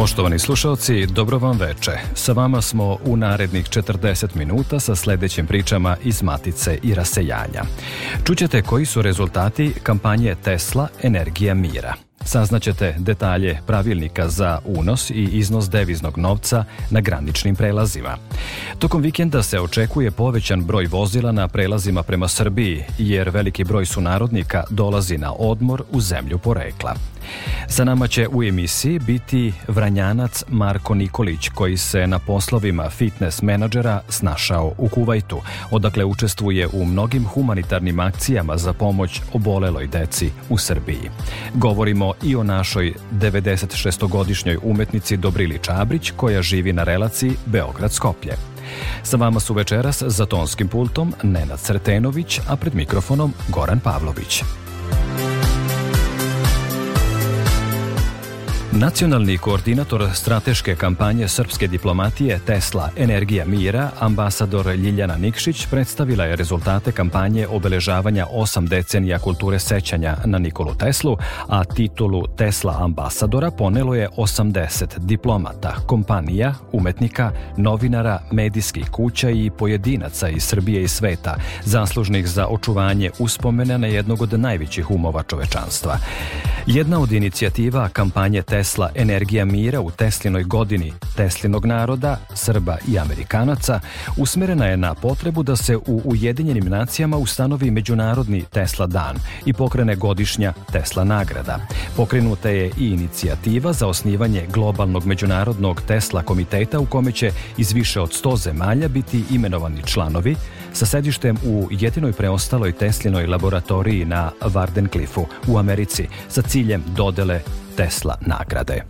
Poštovani slušalci, dobro vam veče. Sa vama smo u narednih 40 minuta sa sledećim pričama iz Matice i rasejanja. Čućete koji su rezultati kampanje Tesla Energija mira. Saznaćete detalje pravilnika za unos i iznos deviznog novca na graničnim prelazima. Tokom vikenda se očekuje povećan broj vozila na prelazima prema Srbiji, jer veliki broj sunarodnika dolazi na odmor u zemlju porekla. Sa nama će u emisiji biti Vranjanac Marko Nikolić koji se na poslovima fitness menadžera snašao u Kuvajtu, odakle učestvuje u mnogim humanitarnim akcijama za pomoć oboleloj deci u Srbiji. Govorimo i o našoj 96-godišnjoj umetnici Dobrili Čabrić koja živi na relaciji Beograd-Skoplje. Sa vama su večeras za tonskim pultom Nenad Sretenović, a pred mikrofonom Goran Pavlović. Nacionalni koordinator strateške kampanje srpske diplomatije Tesla Energija mira, ambasador Ljiljana Nikšić, predstavila je rezultate kampanje obeležavanja osam decenija kulture sećanja na Nikolu Teslu, a titulu Tesla ambasadora ponelo je 80 diplomata, kompanija, umetnika, novinara, medijskih kuća i pojedinaca iz Srbije i sveta, zaslužnih za očuvanje uspomena na jednog od najvećih umova čovečanstva. Jedna od inicijativa kampanje Tesla Tesla Energija mira u Teslinoj godini Teslinog naroda, Srba i Amerikanaca usmerena je na potrebu da se u Ujedinjenim nacijama ustanovi Međunarodni Tesla dan i pokrene godišnja Tesla nagrada. Pokrenuta je i inicijativa za osnivanje globalnog međunarodnog Tesla komiteta u kome će iz više od 100 zemalja biti imenovani članovi sa sedištem u jedinoj preostaloj Teslinoj laboratoriji na Wardencliffu u Americi sa ciljem dodele Tesla nagrade.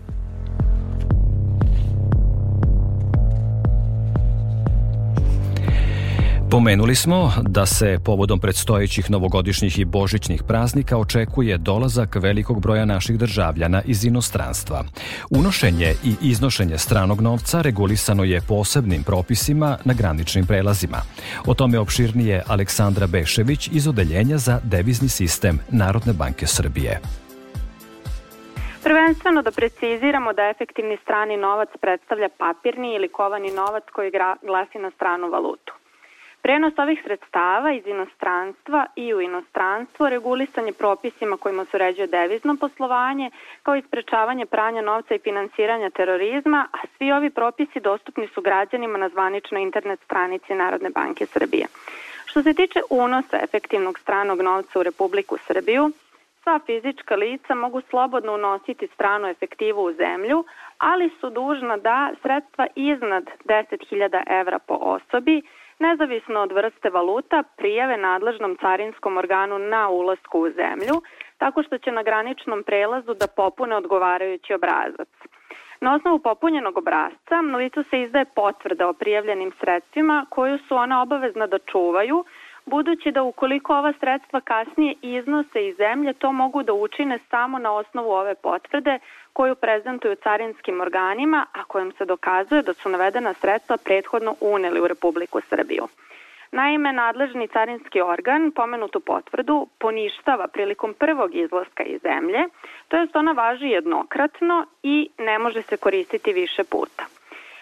Pomenuli smo da se povodom predstojećih novogodišnjih i božićnih praznika očekuje dolazak velikog broja naših državljana iz inostranstva. Unošenje i iznošenje stranog novca regulisano je posebnim propisima na graničnim prelazima. O tome opširnije Aleksandra Bešević iz Odeljenja za devizni sistem Narodne banke Srbije. Prvenstveno da preciziramo da efektivni strani novac predstavlja papirni ili kovani novac koji glasi na stranu valutu. Prenos ovih sredstava iz inostranstva i u inostranstvo regulisan je propisima kojima se uređuje devizno poslovanje, kao i sprečavanje pranja novca i finansiranja terorizma, a svi ovi propisi dostupni su građanima na zvaničnoj internet stranici Narodne banke Srbije. Što se tiče unosa efektivnog stranog novca u Republiku Srbiju, Sva fizička lica mogu slobodno unositi stranu efektivu u zemlju, ali su dužna da sredstva iznad 10.000 evra po osobi, nezavisno od vrste valuta, prijave nadležnom carinskom organu na ulasku u zemlju, tako što će na graničnom prelazu da popune odgovarajući obrazac. Na osnovu popunjenog obrazca licu se izdaje potvrda o prijavljenim sredstvima koju su ona obavezna da čuvaju, budući da ukoliko ova sredstva kasnije iznose iz zemlje, to mogu da učine samo na osnovu ove potvrde koju prezentuju carinskim organima, a kojom se dokazuje da su navedena sredstva prethodno uneli u Republiku Srbiju. Naime, nadležni carinski organ pomenutu potvrdu poništava prilikom prvog izlaska iz zemlje, to jest ona važi jednokratno i ne može se koristiti više puta.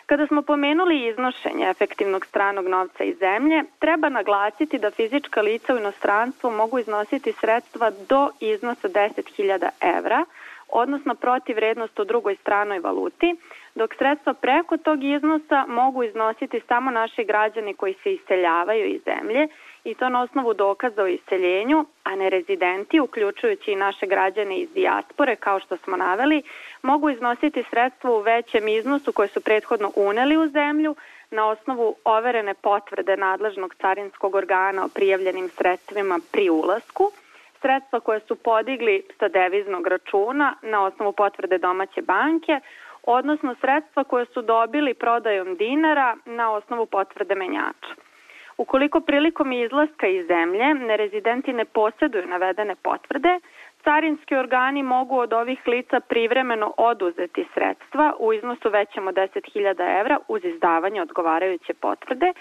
Kada smo pomenuli iznošenje efektivnog stranog novca iz zemlje, treba naglasiti da fizička lica u inostranstvu mogu iznositi sredstva do iznosa 10.000 evra, odnosno protiv vrednost u drugoj stranoj valuti, dok sredstva preko tog iznosa mogu iznositi samo naši građani koji se iseljavaju iz zemlje i to na osnovu dokaza o iseljenju, a nerezidenti, uključujući i naše građane iz dijaspore, kao što smo naveli, mogu iznositi sredstva u većem iznosu koje su prethodno uneli u zemlju na osnovu overene potvrde nadležnog carinskog organa o prijavljenim sredstvima pri ulasku, sredstva koje su podigli sa deviznog računa na osnovu potvrde domaće banke, odnosno sredstva koje su dobili prodajom dinara na osnovu potvrde menjača. Ukoliko prilikom izlaska iz zemlje nerezidenti ne posjeduju navedene potvrde, carinski organi mogu od ovih lica privremeno oduzeti sredstva u iznosu većem od 10.000 evra uz izdavanje odgovarajuće potvrde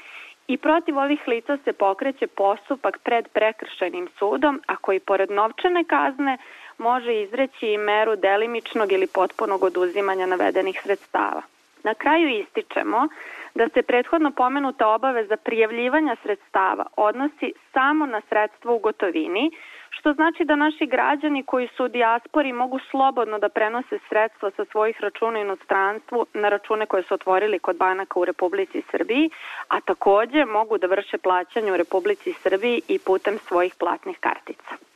i protiv ovih lica se pokreće postupak pred prekršajnim sudom, a koji pored novčane kazne može izreći i meru delimičnog ili potpunog oduzimanja navedenih sredstava. Na kraju ističemo da se prethodno pomenuta obaveza prijavljivanja sredstava odnosi samo na sredstvo u gotovini, što znači da naši građani koji su u dijaspori mogu slobodno da prenose sredstva sa svojih računa inostranstvu na račune koje su otvorili kod banaka u Republici Srbiji, a takođe mogu da vrše plaćanje u Republici Srbiji i putem svojih platnih kartica.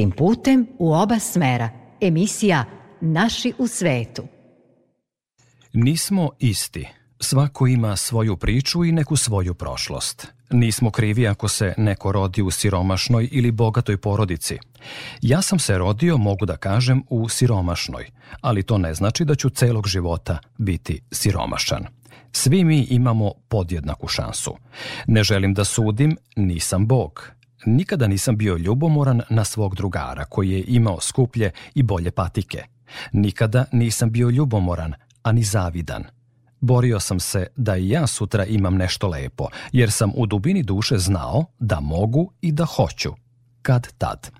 Istim putem u oba smera. Emisija Naši u svetu. Nismo isti. Svako ima svoju priču i neku svoju prošlost. Nismo krivi ako se neko rodi u siromašnoj ili bogatoj porodici. Ja sam se rodio, mogu da kažem, u siromašnoj, ali to ne znači da ću celog života biti siromašan. Svi mi imamo podjednaku šansu. Ne želim da sudim, nisam Bog. Nikada nisam bio ljubomoran na svog drugara koji je imao skuplje i bolje patike. Nikada nisam bio ljubomoran, ani zavidan. Borio sam se da i ja sutra imam nešto lepo, jer sam u dubini duše znao da mogu i da hoću. Kad tad.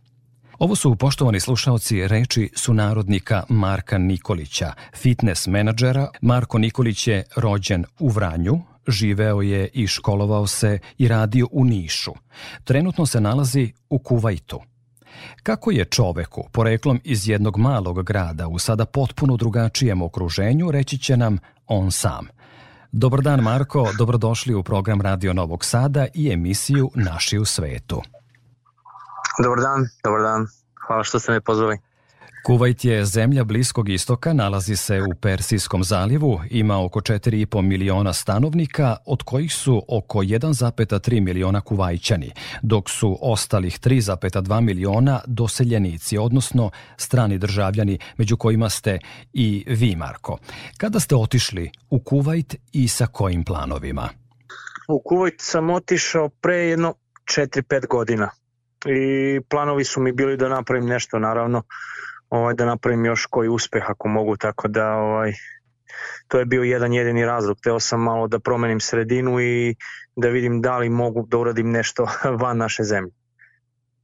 Ovo su, poštovani slušalci, reči sunarodnika Marka Nikolića, fitness menadžera. Marko Nikolić je rođen u Vranju, živeo je i školovao se i radio u Nišu. Trenutno se nalazi u Kuvajtu. Kako je čoveku, poreklom iz jednog malog grada, u sada potpuno drugačijem okruženju, reći će nam on sam. Dobar dan Marko, dobrodošli u program Radio Novog Sada i emisiju Naši u svetu. Dobar dan, dobar dan. Hvala što ste me pozvali. Kuvajt je zemlja Bliskog istoka, nalazi se u Persijskom zalivu, ima oko 4,5 miliona stanovnika, od kojih su oko 1,3 miliona kuvajćani, dok su ostalih 3,2 miliona doseljenici, odnosno strani državljani, među kojima ste i vi, Marko. Kada ste otišli u Kuvajt i sa kojim planovima? U Kuvajt sam otišao pre jedno 4-5 godina i planovi su mi bili da napravim nešto, naravno, ovaj, da napravim još koji uspeh ako mogu, tako da ovaj, to je bio jedan jedini razlog. Teo sam malo da promenim sredinu i da vidim da li mogu da uradim nešto van naše zemlje.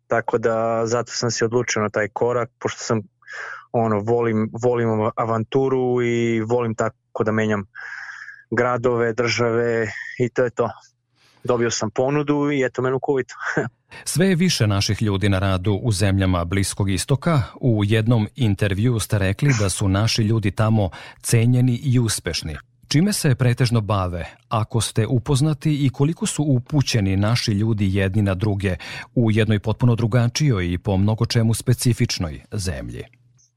Tako da zato sam se odlučio na taj korak, pošto sam ono, volim, volim avanturu i volim tako da menjam gradove, države i to je to. Dobio sam ponudu i eto mene u. Sve je više naših ljudi na radu u zemljama Bliskog istoka. U jednom intervju ste rekli da su naši ljudi tamo cenjeni i uspešni. Čime se pretežno bave, ako ste upoznati i koliko su upućeni naši ljudi jedni na druge u jednoj potpuno drugačijoj i po mnogo čemu specifičnoj zemlji?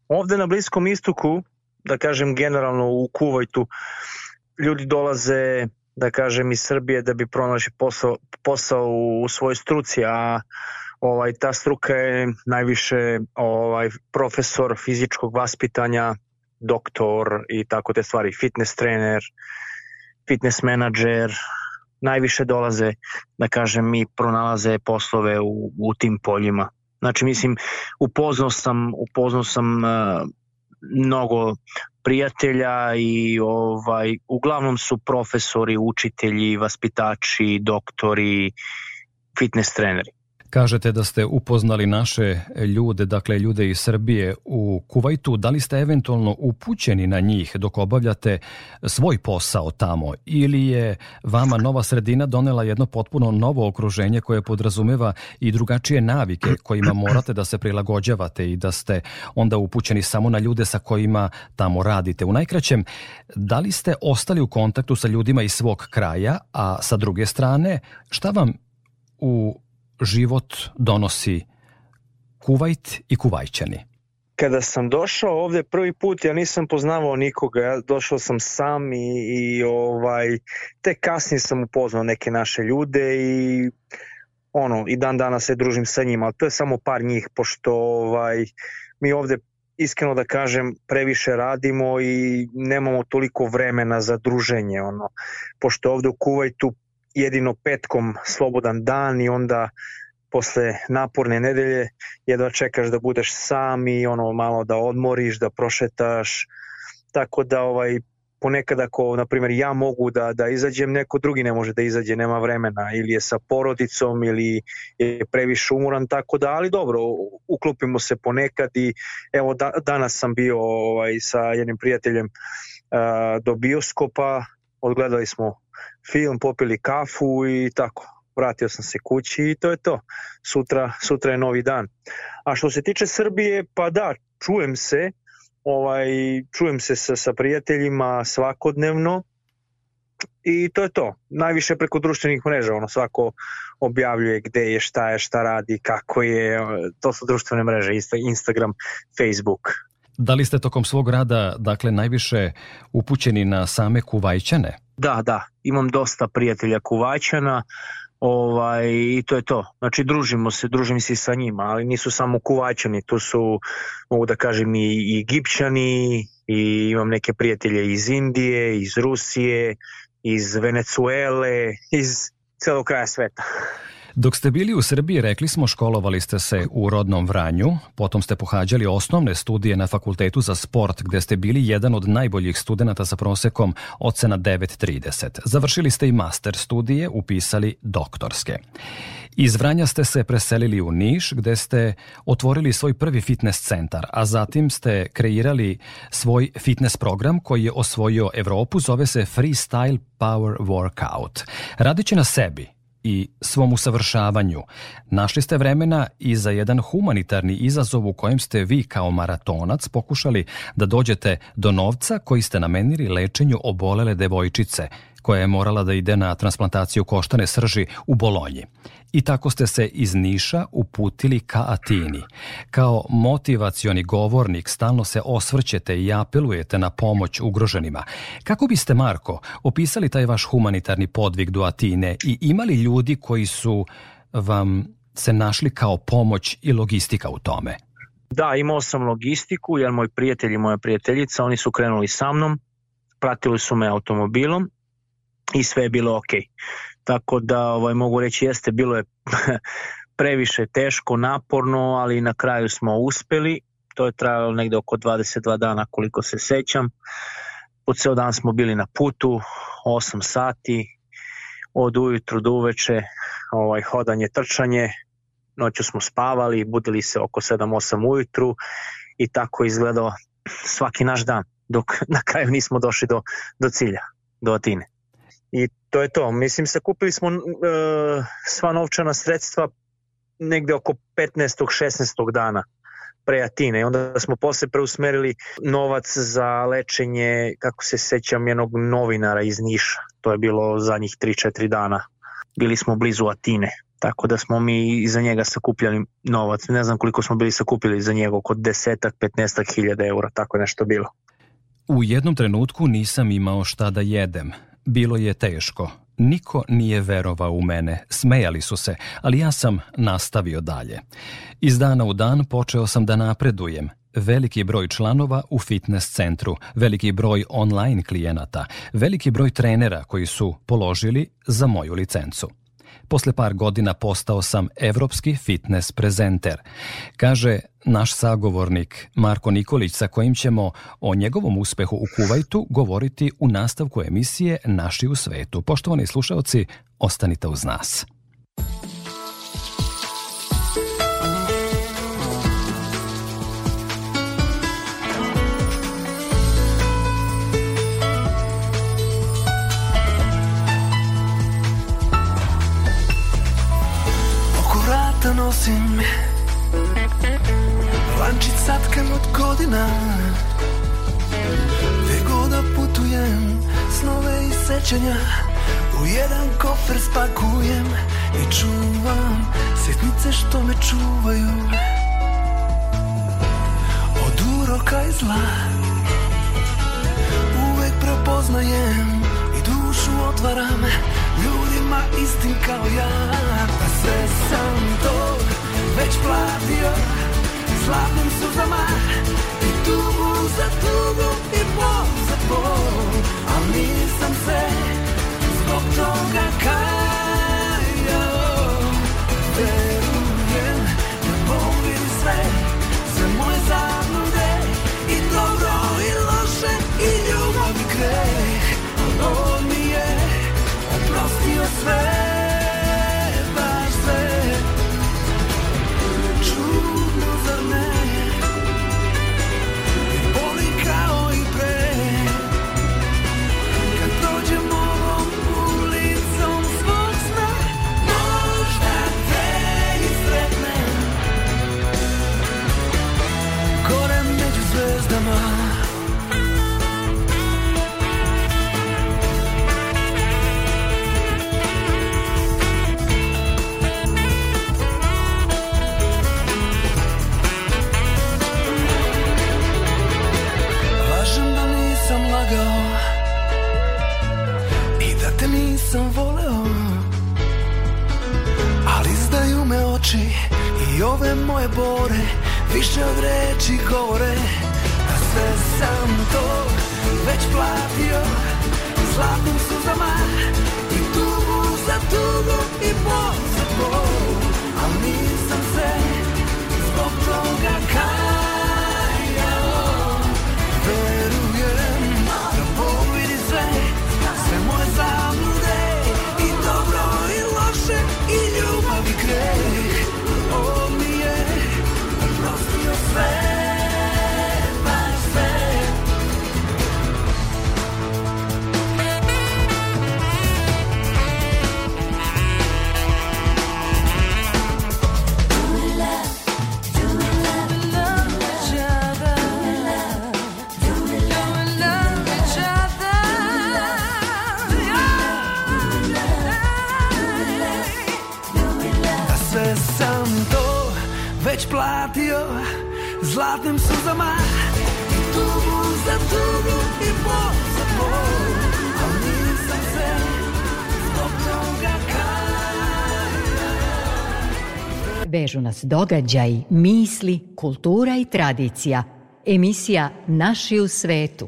Ovde na Bliskom istoku, da kažem generalno u Kuvajtu, ljudi dolaze da kažem iz Srbije da bi pronašli posao, posao u svojoj struci, a ovaj ta struka je najviše ovaj profesor fizičkog vaspitanja, doktor i tako te stvari, fitness trener, fitness menadžer, najviše dolaze, da kažem, i pronalaze poslove u, u tim poljima. Znači, mislim, upoznao sam, upoznao sam uh, mnogo prijatelja i ovaj uglavnom su profesori, učitelji, vaspitači, doktori, fitness treneri. Kažete da ste upoznali naše ljude, dakle ljude iz Srbije u Kuvajtu. Da li ste eventualno upućeni na njih dok obavljate svoj posao tamo ili je vama nova sredina donela jedno potpuno novo okruženje koje podrazumeva i drugačije navike kojima morate da se prilagođavate i da ste onda upućeni samo na ljude sa kojima tamo radite. U najkraćem, da li ste ostali u kontaktu sa ljudima iz svog kraja, a sa druge strane, šta vam u život donosi Kuvajt i Kuvajćani? Kada sam došao ovde prvi put, ja nisam poznavao nikoga, ja došao sam sam i, i ovaj, te kasnije sam upoznao neke naše ljude i ono, i dan danas se družim sa njima, ali to je samo par njih, pošto ovaj, mi ovde iskreno da kažem, previše radimo i nemamo toliko vremena za druženje, ono, pošto ovde u Kuvajtu jedino petkom slobodan dan i onda posle naporne nedelje jedva čekaš da budeš sam i ono malo da odmoriš, da prošetaš, tako da ovaj ponekad ako, na primjer, ja mogu da, da izađem, neko drugi ne može da izađe, nema vremena, ili je sa porodicom, ili je previše umoran, tako da, ali dobro, uklopimo se ponekad i evo da, danas sam bio ovaj, sa jednim prijateljem uh, do bioskopa, odgledali smo film, popili kafu i tako. Vratio sam se kući i to je to. Sutra, sutra je novi dan. A što se tiče Srbije, pa da, čujem se, ovaj, čujem se sa, sa prijateljima svakodnevno i to je to. Najviše preko društvenih mreža, ono svako objavljuje gde je, šta je, šta radi, kako je, to su društvene mreže, Instagram, Facebook. Da li ste tokom svog rada, dakle, najviše upućeni na same kuvajćane? Da, da, imam dosta prijatelja kuvaćana, ovaj, i to je to. Znači, družimo se, družim se sa njima, ali nisu samo kuvaćani, tu su, mogu da kažem, i, i egipćani, i imam neke prijatelje iz Indije, iz Rusije, iz Venecuele, iz celog kraja sveta. Dok ste bili u Srbiji, rekli smo, školovali ste se u rodnom Vranju, potom ste pohađali osnovne studije na Fakultetu za sport, gde ste bili jedan od najboljih studenta sa prosekom ocena 9.30. Završili ste i master studije, upisali doktorske. Iz Vranja ste se preselili u Niš, gde ste otvorili svoj prvi fitness centar, a zatim ste kreirali svoj fitness program koji je osvojio Evropu, zove se Freestyle Power Workout. Radeći na sebi, i svom usavršavanju. Našli ste vremena i za jedan humanitarni izazov u kojem ste vi kao maratonac pokušali da dođete do novca koji ste namenili lečenju obolele devojčice koja je morala da ide na transplantaciju koštane srži u Bolonji. I tako ste se iz Niša uputili ka Atini. Kao motivacioni govornik stalno se osvrćete i apelujete na pomoć ugroženima. Kako biste, Marko, opisali taj vaš humanitarni podvig do Atine i imali ljudi koji su vam se našli kao pomoć i logistika u tome? Da, imao sam logistiku, jer moj prijatelj i moja prijateljica, oni su krenuli sa mnom, pratili su me automobilom i sve je bilo ok. Tako da ovaj, mogu reći jeste, bilo je previše teško, naporno, ali na kraju smo uspeli. To je trajalo negde oko 22 dana koliko se sećam. Po ceo dan smo bili na putu, 8 sati, od ujutru do uveče, ovaj, hodanje, trčanje, noću smo spavali, budili se oko 7-8 ujutru i tako izgledao svaki naš dan, dok na kraju nismo došli do, do cilja, do Atine. I to je to. Mislim, sakupili smo uh, sva novčana sredstva negde oko 15. 16. dana pre Atine i onda smo posle preusmerili novac za lečenje, kako se sećam, jednog novinara iz Niša. To je bilo za njih 3-4 dana. Bili smo blizu Atine, tako da smo mi za njega sakupljali novac. Ne znam koliko smo bili sakupili za njega, oko desetak, 15 hiljada eura, tako nešto bilo. U jednom trenutku nisam imao šta da jedem. Bilo je teško. Niko nije verovao u mene, smejali su se, ali ja sam nastavio dalje. Iz dana u dan počeo sam da napredujem. Veliki broj članova u fitness centru, veliki broj online klijenata, veliki broj trenera koji su položili za moju licencu. Posle par godina postao sam evropski fitness prezenter. Kaže naš sagovornik Marko Nikolić sa kojim ćemo o njegovom uspehu u Kuvajtu govoriti u nastavku emisije Naši u svetu. Poštovani slušalci, ostanite uz nas. Nosim Lančić satkan od godina. Gde god da putujem Snove i sećanja U jedan kofer spakujem I čuvam Sjetnice što me čuvaju. Od uroka i zla Uvek prepoznajem I dušu otvaram Ljudima istim kao ja. Pa sve sam to već platio Slavnim suzama I tugu za tugu I bol za bol. Al nisam se Zbog toga kajao. Verujem Da Bog sve Sve moje zablude I dobro i loše I ljubav i greh. Al on mi je Oprostio sve sam to već platio Zlatnim suzama I tugu za tugu I bol za bol Al nisam se zbog toga kajao Vežu nas događaj, misli, kultura i tradicija. Emisija Naši u svetu.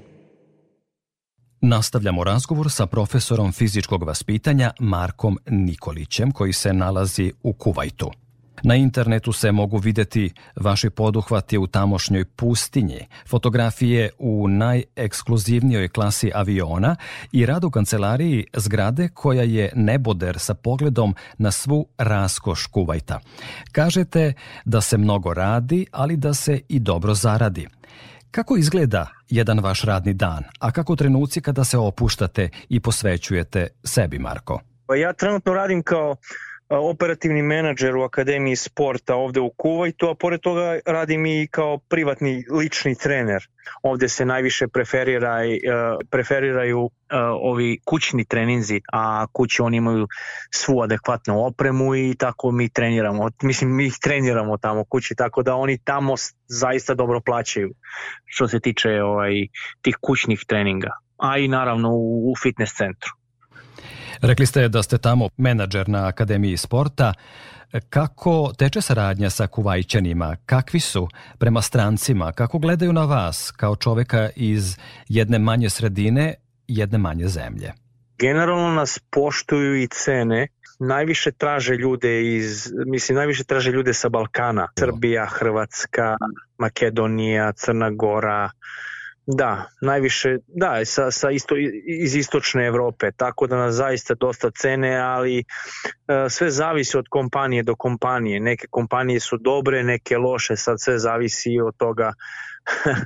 Nastavljamo razgovor sa profesorom fizičkog vaspitanja Markom Nikolićem koji se nalazi u Kuvajtu. Na internetu se mogu videti vaši poduhvati u tamošnjoj pustinji, fotografije u najekskluzivnijoj klasi aviona i rad u kancelariji zgrade koja je neboder sa pogledom na svu raskoš Kuvajta. Kažete da se mnogo radi, ali da se i dobro zaradi. Kako izgleda jedan vaš radni dan, a kako trenuci kada se opuštate i posvećujete sebi, Marko? Pa ja trenutno radim kao operativni menadžer u Akademiji sporta ovde u Kuvajtu, a pored toga radim i kao privatni lični trener. Ovde se najviše preferira, i, a, preferiraju ovi kućni treninzi, a kući oni imaju svu adekvatnu opremu i tako mi treniramo. Mislim, mi ih treniramo tamo kući, tako da oni tamo zaista dobro plaćaju što se tiče ovaj, tih kućnih treninga. A i naravno u fitness centru. Rekli ste da ste tamo menadžer na Akademiji sporta. Kako teče saradnja sa Kuvajćanima? Kakvi su prema strancima? Kako gledaju na vas kao čoveka iz jedne manje sredine, jedne manje zemlje? generalno nas poštuju i cene. Najviše traže ljude iz, mislim, najviše traže ljude sa Balkana. Srbija, Hrvatska, Makedonija, Crna Gora. Da, najviše, da, sa, sa isto, iz istočne Evrope, tako da nas zaista dosta cene, ali e, sve zavisi od kompanije do kompanije. Neke kompanije su dobre, neke loše, sad sve zavisi od toga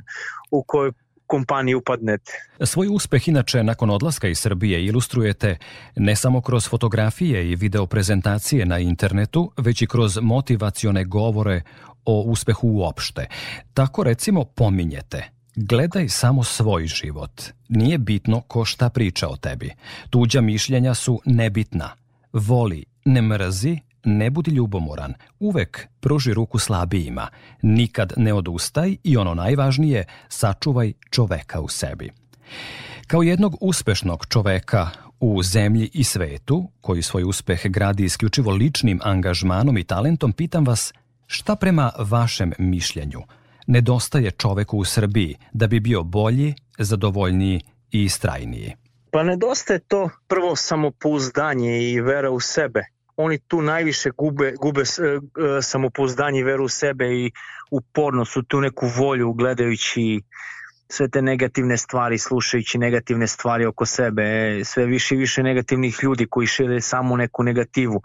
u kojoj kompaniji upadnete. Svoj uspeh inače nakon odlaska iz Srbije ilustrujete ne samo kroz fotografije i video prezentacije na internetu, već i kroz motivacione govore o uspehu uopšte. Tako recimo pominjete Gledaj samo svoj život. Nije bitno ko šta priča o tebi. Tuđa mišljenja su nebitna. Voli, ne mrzi, ne budi ljubomoran. Uvek pruži ruku slabijima. Nikad ne odustaj i ono najvažnije, sačuvaj čoveka u sebi. Kao jednog uspešnog čoveka u zemlji i svetu, koji svoj uspeh gradi isključivo ličnim angažmanom i talentom, pitam vas šta prema vašem mišljenju nedostaje čoveku u Srbiji da bi bio bolji, zadovoljniji i istrajniji? Pa nedostaje to prvo samopouzdanje i vera u sebe. Oni tu najviše gube, gube e, samopouzdanje i veru u sebe i uporno su tu neku volju gledajući sve te negativne stvari, slušajući negativne stvari oko sebe, e, sve više i više negativnih ljudi koji šire samo neku negativu.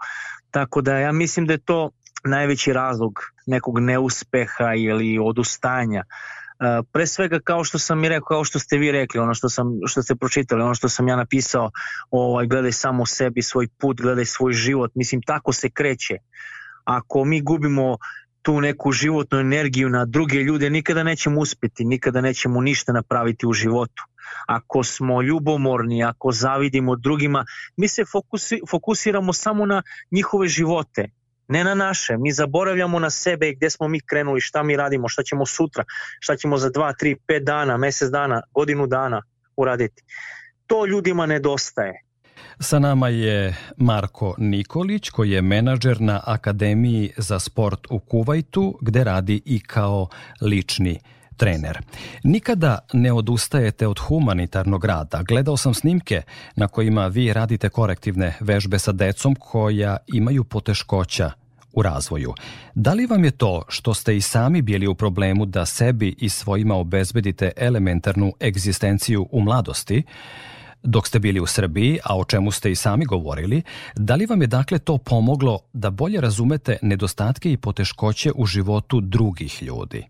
Tako da ja mislim da je to najveći razlog nekog neuspeha ili odustanja. E, pre svega kao što sam i rekao, kao što ste vi rekli, ono što sam što ste pročitali, ono što sam ja napisao, ovaj gledaj samo sebi, svoj put, gledaj svoj život, mislim tako se kreće. Ako mi gubimo tu neku životnu energiju na druge ljude, nikada nećemo uspeti, nikada nećemo ništa napraviti u životu. Ako smo ljubomorni, ako zavidimo drugima, mi se fokusi, fokusiramo samo na njihove živote, ne na naše. Mi zaboravljamo na sebe i gde smo mi krenuli, šta mi radimo, šta ćemo sutra, šta ćemo za 2, 3, 5 dana, mesec dana, godinu dana uraditi. To ljudima nedostaje. Sa nama je Marko Nikolić, koji je menadžer na Akademiji za sport u Kuvajtu, gde radi i kao lični trener. Nikada ne odustajete od humanitarnog rada. Gledao sam snimke na kojima vi radite korektivne vežbe sa decom koja imaju poteškoća u razvoju. Da li vam je to što ste i sami bili u problemu da sebi i svojima obezbedite elementarnu egzistenciju u mladosti, dok ste bili u Srbiji, a o čemu ste i sami govorili, da li vam je dakle to pomoglo da bolje razumete nedostatke i poteškoće u životu drugih ljudi?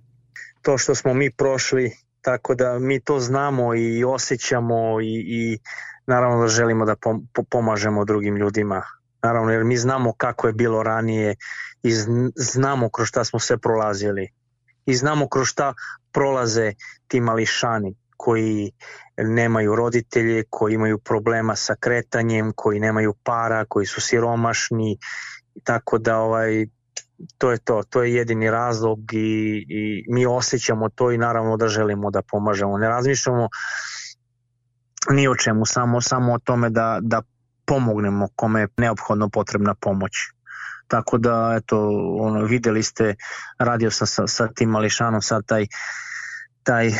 To što smo mi prošli, tako da mi to znamo i osjećamo i, i naravno da želimo da pomažemo drugim ljudima. Naravno, jer mi znamo kako je bilo ranije i znamo kroz šta smo sve prolazili. I znamo kroz šta prolaze ti mališani koji nemaju roditelje, koji imaju problema sa kretanjem, koji nemaju para, koji su siromašni, tako da ovaj to je to, to je jedini razlog i, i mi osjećamo to i naravno da želimo da pomažemo. Ne razmišljamo ni o čemu, samo, samo o tome da, da pomognemo kome je neophodno potrebna pomoć. Tako da, eto, ono, videli ste, radio sam sa, sa tim mališanom, sad taj, taj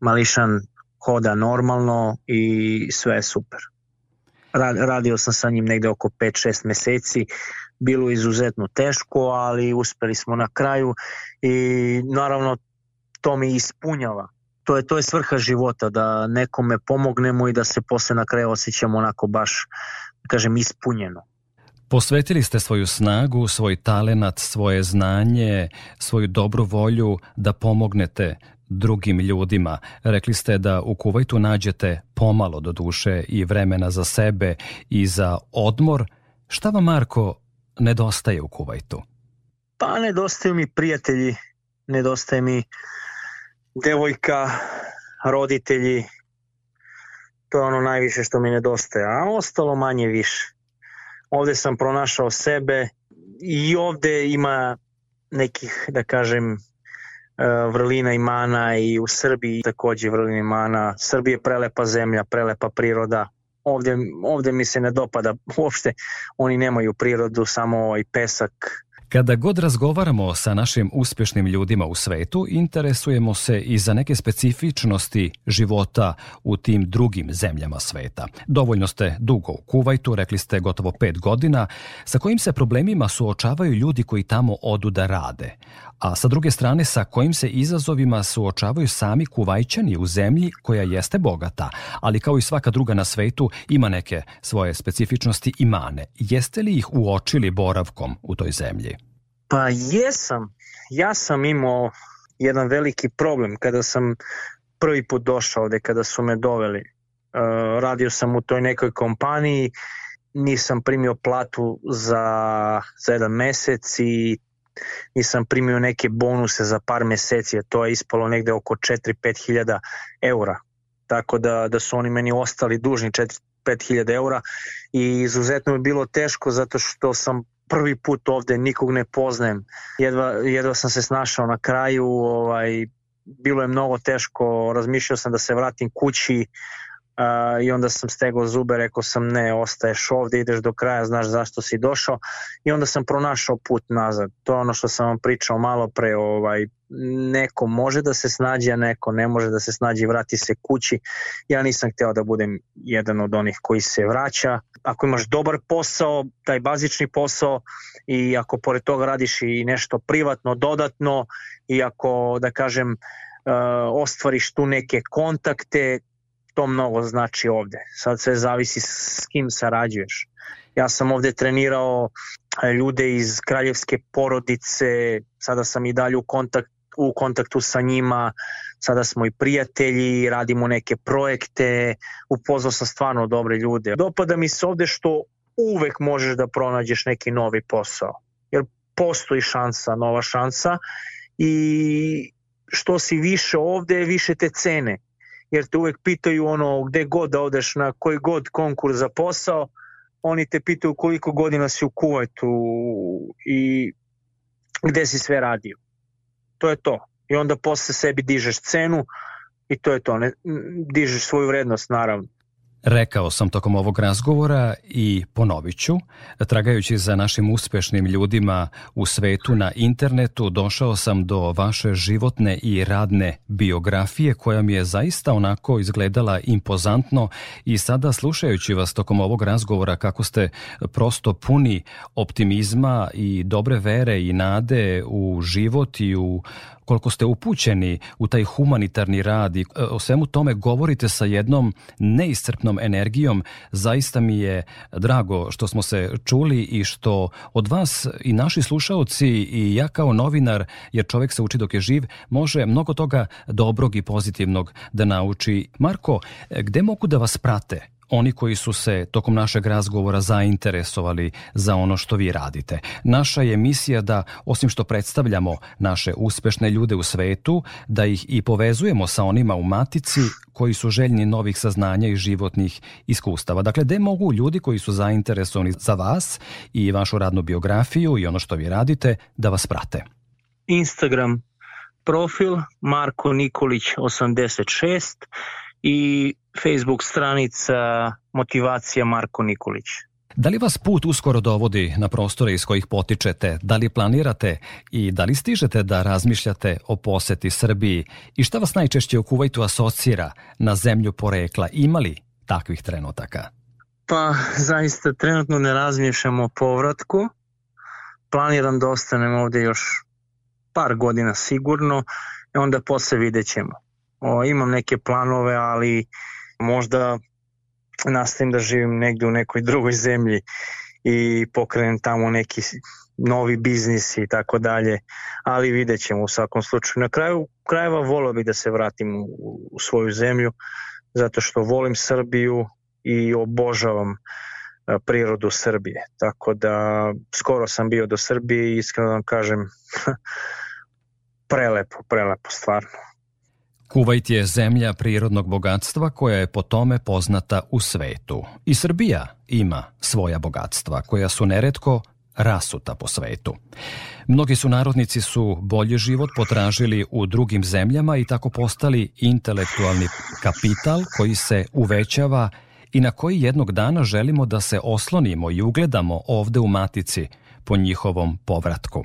mališan hoda normalno i sve je super. Radio sam sa njim negde oko 5-6 meseci, bilo izuzetno teško, ali uspeli smo na kraju i naravno to mi ispunjava. To je, to je svrha života, da nekome pomognemo i da se posle na kraju osjećamo onako baš, da kažem, ispunjeno. Posvetili ste svoju snagu, svoj talenat, svoje znanje, svoju dobru volju da pomognete drugim ljudima. Rekli ste da u Kuvajtu nađete pomalo do duše i vremena za sebe i za odmor. Šta vam, Marko, nedostaje u Kuvajtu? Pa nedostaju mi prijatelji, nedostaje mi devojka, roditelji. To je ono najviše što mi nedostaje, a ostalo manje više. Ovde sam pronašao sebe i ovde ima nekih, da kažem, E, vrlina i mana i u Srbiji takođe vrlina i mana. Srbija je prelepa zemlja, prelepa priroda. Ovde, ovde mi se ne dopada uopšte, oni nemaju prirodu, samo ovaj pesak, Kada god razgovaramo sa našim uspješnim ljudima u svetu, interesujemo se i za neke specifičnosti života u tim drugim zemljama sveta. Dovoljno ste dugo u Kuvajtu, rekli ste gotovo pet godina, sa kojim se problemima suočavaju ljudi koji tamo odu da rade, a sa druge strane sa kojim se izazovima suočavaju sami kuvajćani u zemlji koja jeste bogata, ali kao i svaka druga na svetu ima neke svoje specifičnosti i mane. Jeste li ih uočili boravkom u toj zemlji? Pa jesam. Ja sam imao jedan veliki problem kada sam prvi put došao ovde, kada su me doveli. Uh, radio sam u toj nekoj kompaniji, nisam primio platu za, za jedan mesec i nisam primio neke bonuse za par meseci, to je ispalo negde oko 4-5 hiljada eura. Tako da, da su oni meni ostali dužni 4-5 hiljada eura i izuzetno je bilo teško zato što sam prvi put ovde, nikog ne poznajem. Jedva, jedva sam se snašao na kraju, ovaj, bilo je mnogo teško, razmišljao sam da se vratim kući, Uh, i onda sam stegao zube, rekao sam ne, ostaješ ovde, ideš do kraja, znaš zašto si došao i onda sam pronašao put nazad. To je ono što sam vam pričao malo pre, ovaj, neko može da se snađe, a neko ne može da se snađe i vrati se kući. Ja nisam hteo da budem jedan od onih koji se vraća. Ako imaš dobar posao, taj bazični posao i ako pored toga radiš i nešto privatno, dodatno i ako, da kažem, Uh, ostvariš tu neke kontakte, to mnogo znači ovde. Sad sve zavisi s kim sarađuješ. Ja sam ovde trenirao e, ljude iz kraljevske porodice, sada sam i dalje u, kontakt, u kontaktu sa njima, sada smo i prijatelji, radimo neke projekte, upoznao sam stvarno dobre ljude. Dopada mi se ovde što uvek možeš da pronađeš neki novi posao, jer postoji šansa, nova šansa i što si više ovde, više te cene jer te uvek pitaju ono gde god da odeš na koji god konkurs za posao, oni te pitaju koliko godina si u Kuvajtu i gde si sve radio. To je to. I onda posle sebi dižeš cenu i to je to. Ne, dižeš svoju vrednost naravno. Rekao sam tokom ovog razgovora i ponovit ću, tragajući za našim uspešnim ljudima u svetu na internetu, došao sam do vaše životne i radne biografije koja mi je zaista onako izgledala impozantno i sada slušajući vas tokom ovog razgovora kako ste prosto puni optimizma i dobre vere i nade u život i u koliko ste upućeni u taj humanitarni rad i e, o svemu tome govorite sa jednom neiscrpnom energijom. Zaista mi je drago što smo se čuli i što od vas i naši slušaoci i ja kao novinar, jer čovek se uči dok je živ, može mnogo toga dobrog i pozitivnog da nauči. Marko, gde mogu da vas prate? Oni koji su se tokom našeg razgovora zainteresovali za ono što vi radite. Naša je misija da, osim što predstavljamo naše uspešne ljude u svetu, da ih i povezujemo sa onima u matici koji su željni novih saznanja i životnih iskustava. Dakle, gde mogu ljudi koji su zainteresovani za vas i vašu radnu biografiju i ono što vi radite da vas prate? Instagram profil Marko Nikolić 86 i Facebook stranica Motivacija Marko Nikolić. Da li vas put uskoro dovodi na prostore iz kojih potičete? Da li planirate i da li stižete da razmišljate o poseti Srbiji? I šta vas najčešće u Kuvajtu asocira na zemlju porekla? Imali takvih trenutaka? Pa, zaista trenutno ne razmišljam o povratku. Planiram da ostanem ovde još par godina sigurno i onda posle vidjet ćemo. O, imam neke planove, ali možda nastavim da živim negde u nekoj drugoj zemlji i pokrenem tamo neki novi biznis i tako dalje, ali vidjet ćemo u svakom slučaju. Na kraju krajeva volio bih da se vratim u, u svoju zemlju, zato što volim Srbiju i obožavam prirodu Srbije. Tako da skoro sam bio do Srbije i iskreno da vam kažem prelepo, prelepo stvarno. Kuvajt je zemlja prirodnog bogatstva koja je po tome poznata u svetu. I Srbija ima svoja bogatstva koja su neretko rasuta po svetu. Mnogi su narodnici su bolji život potražili u drugim zemljama i tako postali intelektualni kapital koji se uvećava i na koji jednog dana želimo da se oslonimo i ugledamo ovde u Matici po njihovom povratku.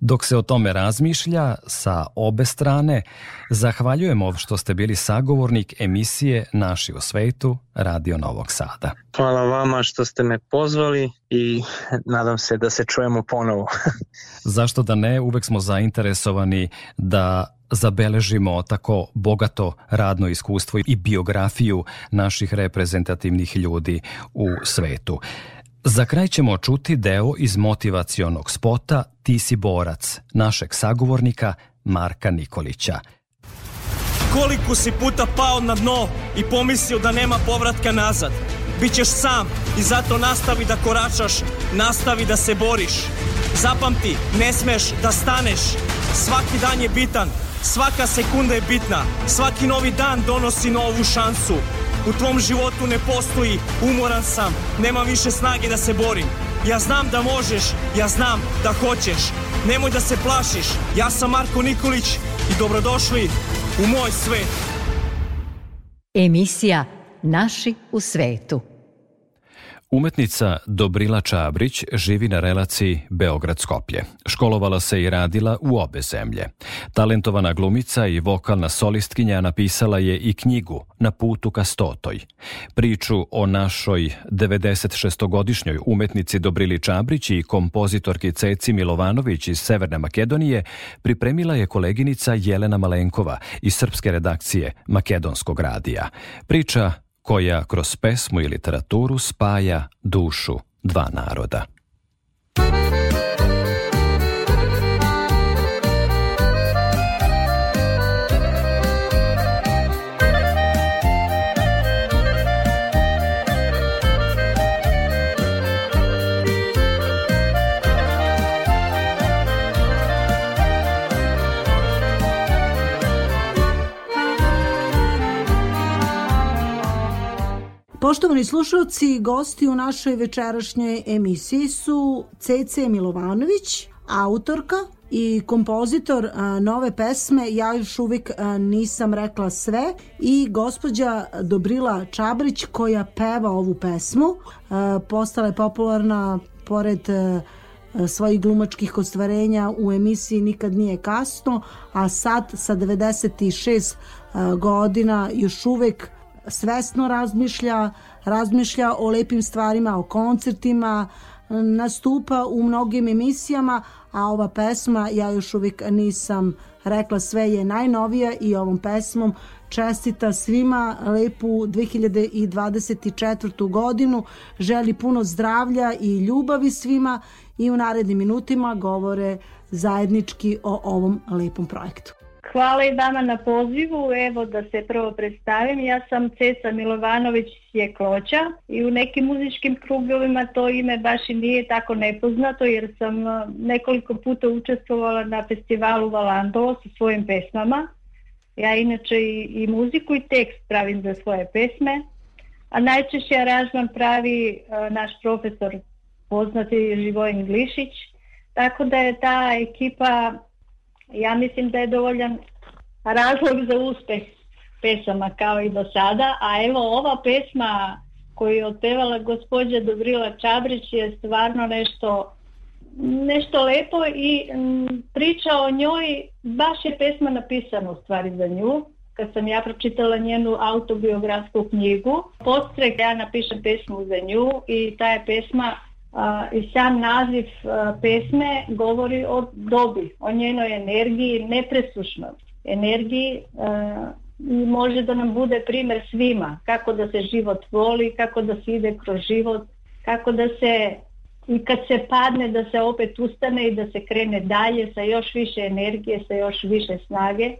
Dok se o tome razmišlja sa obe strane, zahvaljujemo što ste bili sagovornik emisije Naši u svetu Radio Novog Sada. Hvala vama što ste me pozvali i nadam se da se čujemo ponovo. Zašto da ne, uvek smo zainteresovani da zabeležimo tako bogato radno iskustvo i biografiju naših reprezentativnih ljudi u svetu. Za kraj ćemo čuti deo iz motivacionog spota Ti si borac, našeg sagovornika Marka Nikolića. Koliko si puta pao na dno i pomislio da nema povratka nazad? Bićeš sam i zato nastavi da koračaš, nastavi da se boriš. Zapamti, ne smeš da staneš. Svaki dan je bitan, svaka sekunda je bitna, svaki novi dan donosi novu šansu. U tvom životu ne postoji umoran sam, nema više snage da se borim. Ja znam da možeš, ja znam da hoćeš. Nemoj da se plašiš, ja sam Marko Nikolić i dobrodošli u moj svet. Emisija Naši u svetu. Umetnica Dobrila Čabrić živi na relaciji Beograd-Skoplje. Školovala se i radila u obe zemlje. Talentovana glumica i vokalna solistkinja napisala je i knjigu Na putu ka stotoj. Priču o našoj 96-godišnjoj umetnici Dobrili Čabrić i kompozitorki Ceci Milovanović iz Severne Makedonije pripremila je koleginica Jelena Malenkova iz srpske redakcije Makedonskog radija. Priča koja kroz pesmu i literaturu spaja dušu dva naroda. Poštovani slušalci, gosti u našoj večerašnjoj emisiji su CC Milovanović, autorka, i kompozitor nove pesme Ja još uvijek nisam rekla sve i gospođa Dobrila Čabrić koja peva ovu pesmu. Postala je popularna pored svojih glumačkih ostvarenja u emisiji Nikad nije kasno, a sad sa 96 godina još uvek svesno razmišlja, razmišlja o lepim stvarima, o koncertima, nastupa u mnogim emisijama, a ova pesma ja još uvijek nisam rekla sve je najnovija i ovom pesmom čestita svima lepu 2024. godinu, želi puno zdravlja i ljubavi svima i u narednim minutima govore zajednički o ovom lepom projektu. Hvala i vama na pozivu. Evo da se prvo predstavim. Ja sam Ceca Milovanović Sjekloća i u nekim muzičkim krugovima to ime baš i nije tako nepoznato jer sam nekoliko puta učestvovala na festivalu Valandovo sa svojim pesmama. Ja inače i, i muziku i tekst pravim za svoje pesme, a najčešće aranžman pravi uh, naš profesor poznati Živojin Glišić, tako da je ta ekipa ja mislim da je dovoljan razlog za uspeh pesama kao i do sada, a evo ova pesma koju je otpevala gospođa Dobrila Čabrić je stvarno nešto nešto lepo i m, priča o njoj, baš je pesma napisana u stvari za nju. Kad sam ja pročitala njenu autobiografsku knjigu, podstrek ja napišem pesmu za nju i ta je pesma i sam naziv pesme govori o dobi, o njenoj energiji, nepresušnoj energiji i može da nam bude primer svima kako da se život voli, kako da se ide kroz život, kako da se i kad se padne da se opet ustane i da se krene dalje sa još više energije, sa još više snage.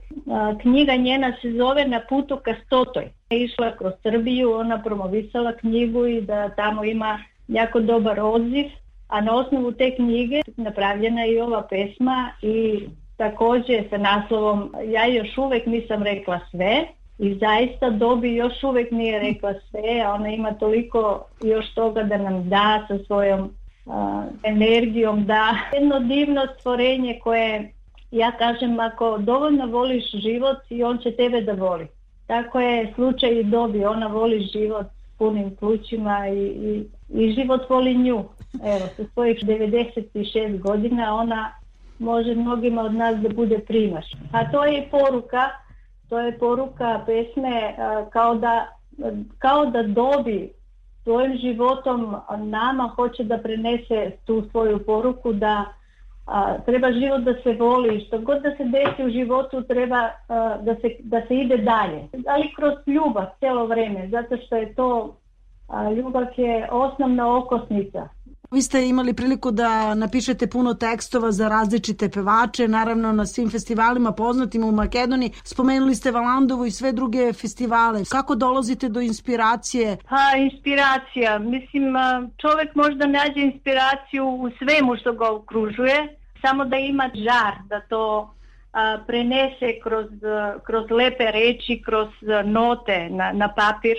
Knjiga njena se zove Na putu ka stotoj. Išla kroz Srbiju, ona promovisala knjigu i da tamo ima jako dobar odziv, a na osnovu te knjige napravljena je i ova pesma i takođe sa naslovom Ja još uvek nisam rekla sve i zaista Dobi još uvek nije rekla sve, a ona ima toliko još toga da nam da sa svojom uh, energijom, da jedno divno stvorenje koje ja kažem ako dovoljno voliš život i on će tebe da voli. Tako je slučaj i Dobi, ona voli život punim plućima i, i, i život voli nju. Evo, sa svojih 96 godina ona može mnogima od nas da bude primaš. A to je poruka, to je poruka pesme kao da, kao da dobi svojim životom nama hoće da prenese tu svoju poruku da a, treba život da se voli, što god da se desi u životu treba a, da, se, da se ide dalje, ali kroz ljubav celo vreme, zato što je to a, ljubav je osnovna okosnica. Vi ste imali priliku da napišete puno tekstova za različite pevače, naravno na svim festivalima poznatim u Makedoniji. Spomenuli ste Valandovu i sve druge festivale. Kako dolazite do inspiracije? Pa, inspiracija. Mislim, čovek možda nađe inspiraciju u svemu što ga okružuje, samo da ima žar, da to a, prenese kroz, kroz lepe reči, kroz note na, na papir.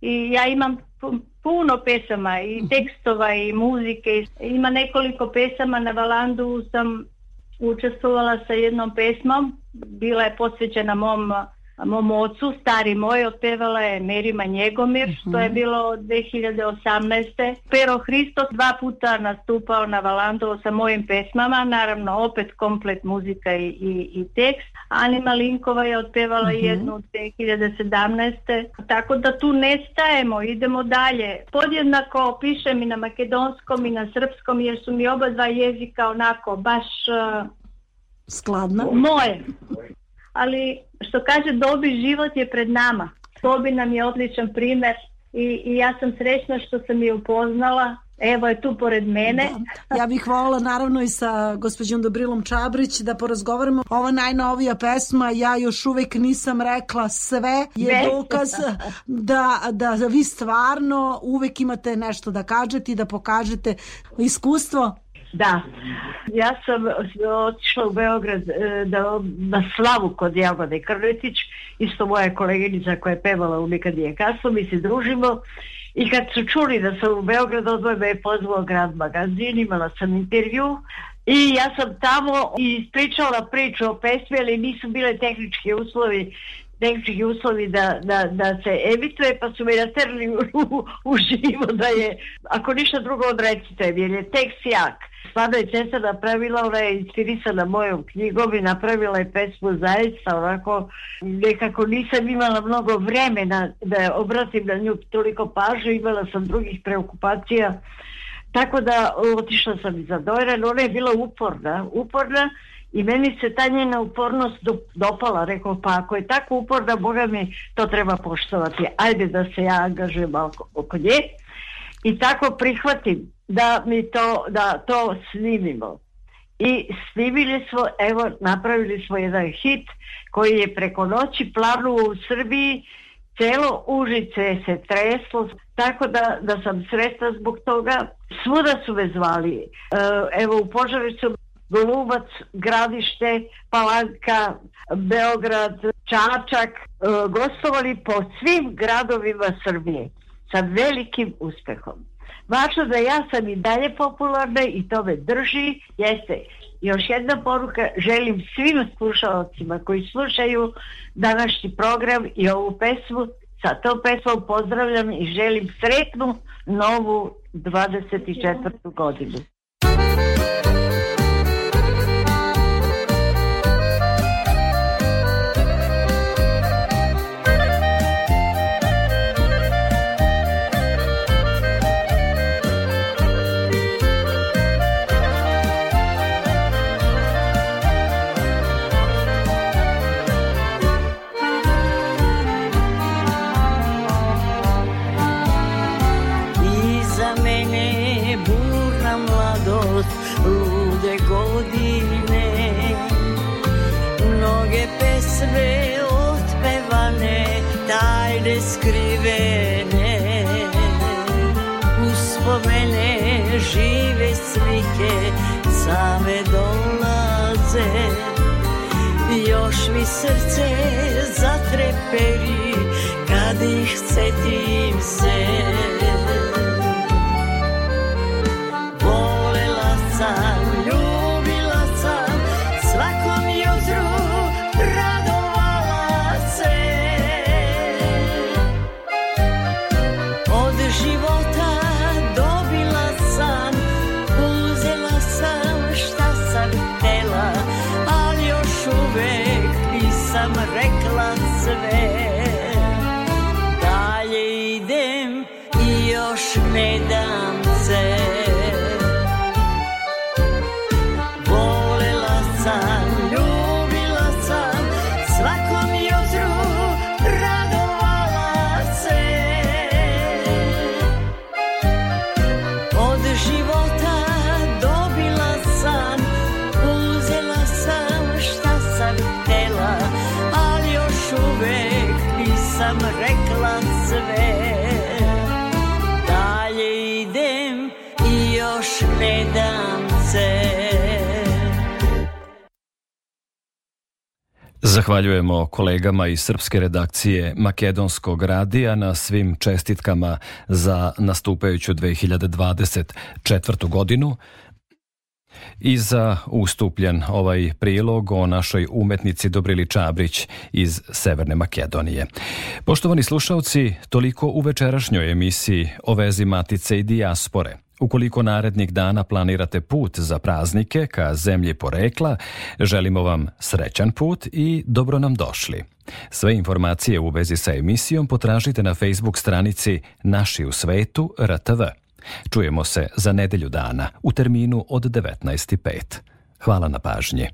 I ja imam puno pesama i mhm. tekstova i muzike. Ima nekoliko pesama na Valandu sam učestvovala sa jednom pesmom. Bila je posvećena mom mom ocu, stari moj, otpevala je Merima Njegomir, što mhm. je bilo 2018. Pero Hristos dva puta nastupao na Valandovo sa mojim pesmama, naravno opet komplet muzika i, i, i tekst. Anima Linkova je otpevala. -huh. jednu 2017. Tako da tu ne stajemo, idemo dalje. Podjednako pišem i na makedonskom i na srpskom jer su mi oba dva jezika onako baš... Uh, Skladna? Moje ali što kaže dobi život je pred nama. Dobi nam je odličan primer i, i ja sam srećna što sam je upoznala Evo je tu pored mene. Da. Ja bih volila naravno i sa gospođom Dobrilom Čabrić da porazgovaramo. Ova najnovija pesma Ja još uvek nisam rekla sve je dokaz da, da vi stvarno uvek imate nešto da kažete i da pokažete iskustvo Da, ja sam otišla u Beograd e, da, na slavu kod Jagode Krletić, isto moja koleginica koja je pevala u Nikad je kasno, mi se družimo. I kad su čuli da sam u Beogradu, odmah me je pozvao grad magazin, imala sam intervju. I ja sam tamo ispričala priču o pesmi, ali nisu bile tehnički uslovi tehnički uslovi da, da, da se emituje, pa su me naterali u, u, u živo da je, ako ništa drugo odrecite, jer je tekst jak. Stvarno je Cesa napravila, ona je inspirisana mojom knjigom i napravila je pesmu zaista onako, nekako nisam imala mnogo vremena da obratim na nju toliko pažnju, imala sam drugih preokupacija, tako da otišla sam iza Dojran, ona je bila uporna, uporna i meni se ta njena upornost do, dopala, rekao pa ako je tako uporna, Boga mi to treba poštovati, ajde da se ja angažujem oko, oko nje i tako prihvatim da mi to, da to snimimo. I snimili smo, evo, napravili smo jedan hit koji je preko noći planuo u Srbiji, celo Užice se treslo, tako da, da sam sretna zbog toga. Svuda su me zvali. E, evo, u Požarecu Golubac, Gradište, Palanka, Beograd, Čačak, e, gostovali po svim gradovima Srbije sa velikim uspehom. Važno da ja sam i dalje popularna i to me drži, jeste još jedna poruka, želim svim slušalcima koji slušaju današnji program i ovu pesmu, sa tom pesmom pozdravljam i želim sretnu novu 24. godinu. Ne dam se Zahvaljujemo kolegama iz srpske redakcije Makedonskog radija na svim čestitkama za nastupajuću 2024. godinu i za ustupljen ovaj prilog o našoj umetnici Dobrili Čabrić iz Severne Makedonije. Poštovani slušalci, toliko u večerašnjoj emisiji o vezi Matice i dijaspore – Ukoliko narednih dana planirate put za praznike ka zemlji porekla, želimo vam srećan put i dobro nam došli. Sve informacije u vezi sa emisijom potražite na Facebook stranici Naši u svetu RTV. Čujemo se za nedelju dana u terminu od 19.05. Hvala na pažnji.